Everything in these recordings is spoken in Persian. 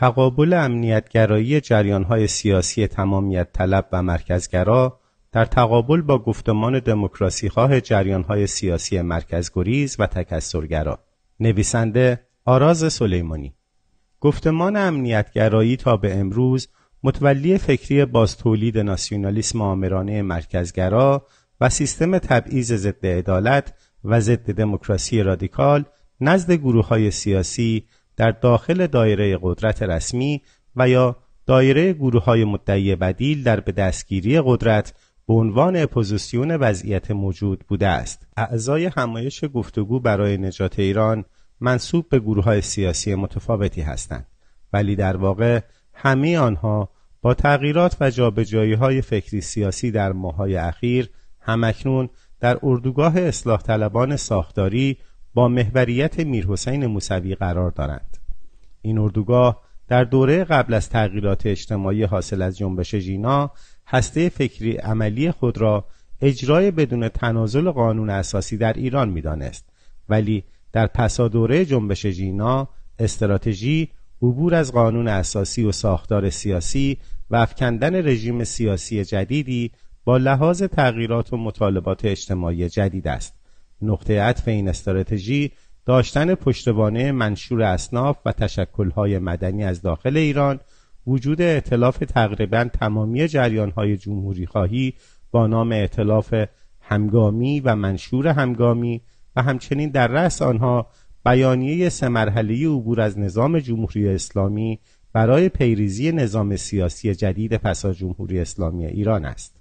تقابل امنیتگرایی جریانهای سیاسی تمامیت طلب و مرکزگرا در تقابل با گفتمان دموکراسیخواه جریانهای سیاسی مرکزگریز و تکثرگرا نویسنده آراز سلیمانی. گفتمان امنیتگرایی تا به امروز متولی فکری بازتولید ناسیونالیسم آمرانه مرکزگرا و سیستم تبعیض ضد عدالت و ضد دموکراسی رادیکال نزد گروه های سیاسی در داخل دایره قدرت رسمی و یا دایره گروه های مدعی بدیل در به دستگیری قدرت به عنوان اپوزیسیون وضعیت موجود بوده است. اعضای همایش گفتگو برای نجات ایران منصوب به گروه های سیاسی متفاوتی هستند ولی در واقع همه آنها با تغییرات و جابجایی های فکری سیاسی در ماهای اخیر همکنون در اردوگاه اصلاح طلبان ساختاری با محوریت میرحسین موسوی قرار دارند. این اردوگاه در دوره قبل از تغییرات اجتماعی حاصل از جنبش جینا هسته فکری عملی خود را اجرای بدون تنازل قانون اساسی در ایران می‌دانست. ولی در پسا دوره جنبش جینا استراتژی عبور از قانون اساسی و ساختار سیاسی و افکندن رژیم سیاسی جدیدی با لحاظ تغییرات و مطالبات اجتماعی جدید است. نقطه عطف این استراتژی داشتن پشتوانه منشور اصناف و تشکلهای مدنی از داخل ایران وجود اعتلاف تقریبا تمامی جریانهای جمهوری خواهی با نام اعتلاف همگامی و منشور همگامی و همچنین در رأس آنها بیانیه سه مرحله عبور از نظام جمهوری اسلامی برای پیریزی نظام سیاسی جدید پسا جمهوری اسلامی ایران است.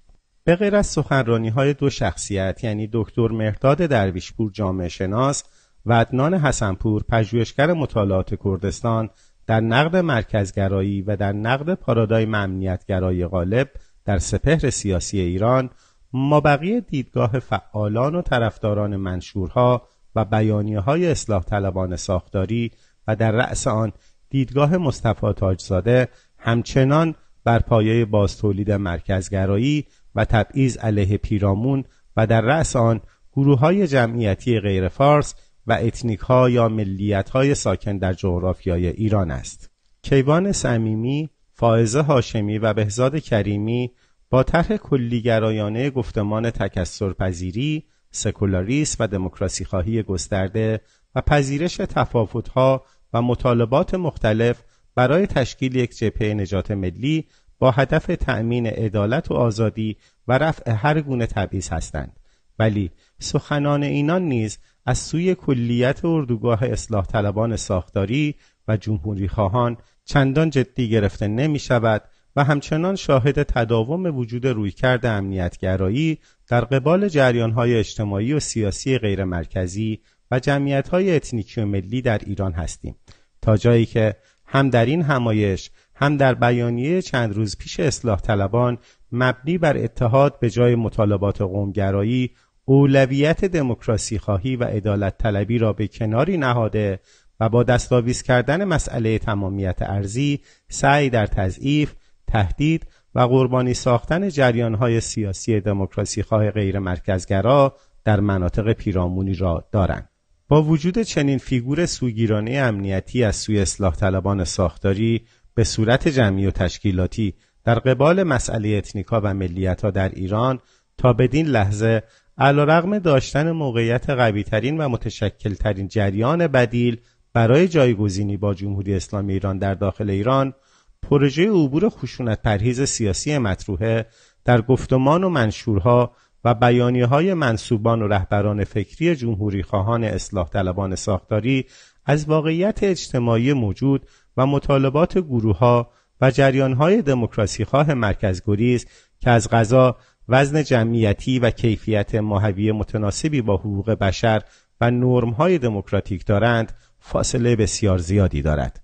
به غیر از سخنرانی های دو شخصیت یعنی دکتر مهرداد درویشپور جامعه شناس و عدنان حسنپور پژوهشگر مطالعات کردستان در نقد مرکزگرایی و در نقد پارادایم امنیتگرایی غالب در سپهر سیاسی ایران ما بقیه دیدگاه فعالان و طرفداران منشورها و بیانیه های اصلاح طلبان ساختاری و در رأس آن دیدگاه مصطفی تاجزاده همچنان بر پایه بازتولید مرکزگرایی و تبعیض علیه پیرامون و در رأس آن گروه های جمعیتی غیر فارس و اتنیک ها یا ملیت های ساکن در جغرافیای ایران است. کیوان صمیمی، فائزه هاشمی و بهزاد کریمی با طرح کلی‌گرایانه گفتمان تکثرپذیری، سکولاریسم و دموکراسی خواهی گسترده و پذیرش تفاوتها و مطالبات مختلف برای تشکیل یک جبهه نجات ملی با هدف تأمین عدالت و آزادی و رفع هر گونه تبعیض هستند. ولی سخنان اینان نیز از سوی کلیت اردوگاه اصلاح طلبان ساختاری و جمهوری خواهان چندان جدی گرفته نمی شود و همچنان شاهد تداوم وجود رویکرد امنیتگرایی در قبال جریانهای اجتماعی و سیاسی غیرمرکزی و جمعیتهای اتنیکی و ملی در ایران هستیم. تا جایی که هم در این همایش هم در بیانیه چند روز پیش اصلاح طلبان مبنی بر اتحاد به جای مطالبات قومگرایی اولویت دموکراسی خواهی و عدالت طلبی را به کناری نهاده و با دستاویز کردن مسئله تمامیت ارزی سعی در تضعیف، تهدید و قربانی ساختن جریانهای سیاسی دموکراسی خواه غیر مرکزگرا در مناطق پیرامونی را دارند. با وجود چنین فیگور سوگیرانه امنیتی از سوی اصلاح طلبان ساختاری به صورت جمعی و تشکیلاتی در قبال مسئله اتنیکا و ملیتها در ایران تا بدین لحظه علیرغم داشتن موقعیت قویترین و متشکلترین جریان بدیل برای جایگزینی با جمهوری اسلامی ایران در داخل ایران پروژه عبور خشونت پرهیز سیاسی مطروحه در گفتمان و منشورها و بیانیه های منصوبان و رهبران فکری جمهوری خواهان اصلاح طلبان ساختاری از واقعیت اجتماعی موجود و مطالبات گروه ها و جریان های دموکراسی خواه مرکزگریز که از غذا وزن جمعیتی و کیفیت ماهوی متناسبی با حقوق بشر و نرم های دموکراتیک دارند فاصله بسیار زیادی دارد.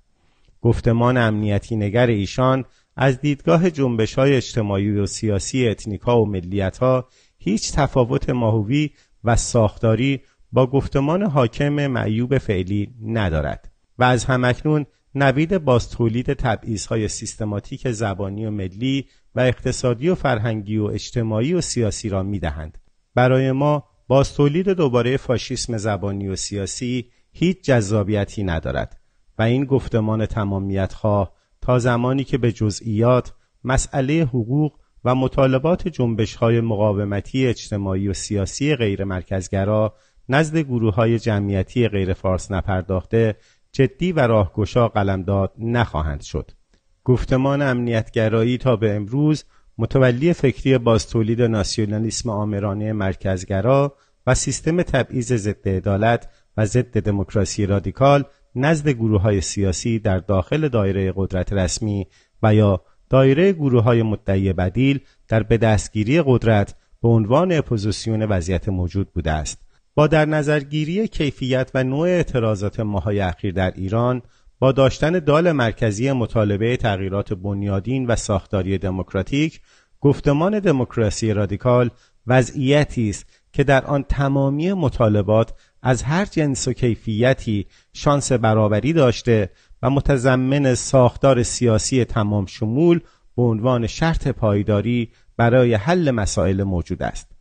گفتمان امنیتی نگر ایشان از دیدگاه جنبش های اجتماعی و سیاسی اتنیکا و ملیت ها هیچ تفاوت ماهوی و ساختاری با گفتمان حاکم معیوب فعلی ندارد و از همکنون نوید بازتولید های سیستماتیک زبانی و ملی و اقتصادی و فرهنگی و اجتماعی و سیاسی را می‌دهند. برای ما بازتولید دوباره فاشیسم زبانی و سیاسی هیچ جذابیتی ندارد و این گفتمان تمامیت خواه تا زمانی که به جزئیات مسئله حقوق و مطالبات جنبش های مقاومتی اجتماعی و سیاسی غیر مرکزگرا نزد گروه های جمعیتی غیر فارس نپرداخته جدی و راهگشا قلمداد نخواهند شد. گفتمان امنیتگرایی تا به امروز متولی فکری بازتولید ناسیونالیسم آمرانه مرکزگرا و سیستم تبعیض ضد عدالت و ضد دموکراسی رادیکال نزد گروه های سیاسی در داخل دایره قدرت رسمی و یا دایره گروه های مدعی بدیل در به دستگیری قدرت به عنوان اپوزیسیون وضعیت موجود بوده است. با در نظرگیری کیفیت و نوع اعتراضات ماهای اخیر در ایران با داشتن دال مرکزی مطالبه تغییرات بنیادین و ساختاری دموکراتیک گفتمان دموکراسی رادیکال وضعیتی است که در آن تمامی مطالبات از هر جنس و کیفیتی شانس برابری داشته و متضمن ساختار سیاسی تمام شمول به عنوان شرط پایداری برای حل مسائل موجود است.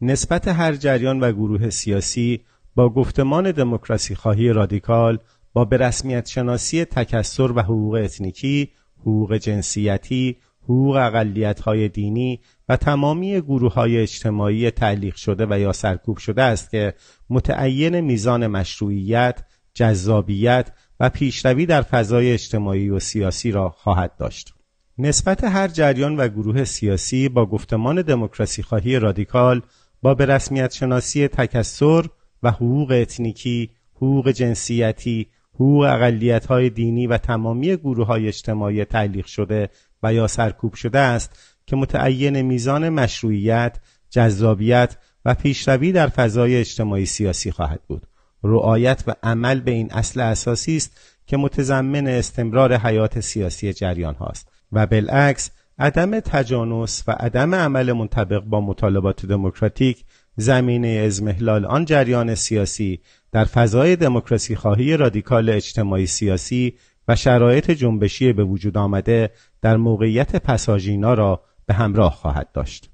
نسبت هر جریان و گروه سیاسی با گفتمان دموکراسی خواهی رادیکال با به رسمیت شناسی تکثر و حقوق اتنیکی، حقوق جنسیتی، حقوق اقلیت های دینی و تمامی گروه های اجتماعی تعلیق شده و یا سرکوب شده است که متعین میزان مشروعیت، جذابیت و پیشروی در فضای اجتماعی و سیاسی را خواهد داشت. نسبت هر جریان و گروه سیاسی با گفتمان دموکراسی خواهی رادیکال با به رسمیت شناسی تکسر و حقوق اتنیکی، حقوق جنسیتی، حقوق اقلیت های دینی و تمامی گروه های اجتماعی تعلیق شده و یا سرکوب شده است که متعین میزان مشروعیت، جذابیت و پیشروی در فضای اجتماعی سیاسی خواهد بود. رعایت و عمل به این اصل اساسی است که متضمن استمرار حیات سیاسی جریان هاست و بالعکس عدم تجانس و عدم عمل منطبق با مطالبات دموکراتیک زمینه ازمهلال آن جریان سیاسی در فضای دموکراسی خواهی رادیکال اجتماعی سیاسی و شرایط جنبشی به وجود آمده در موقعیت پساژینا را به همراه خواهد داشت.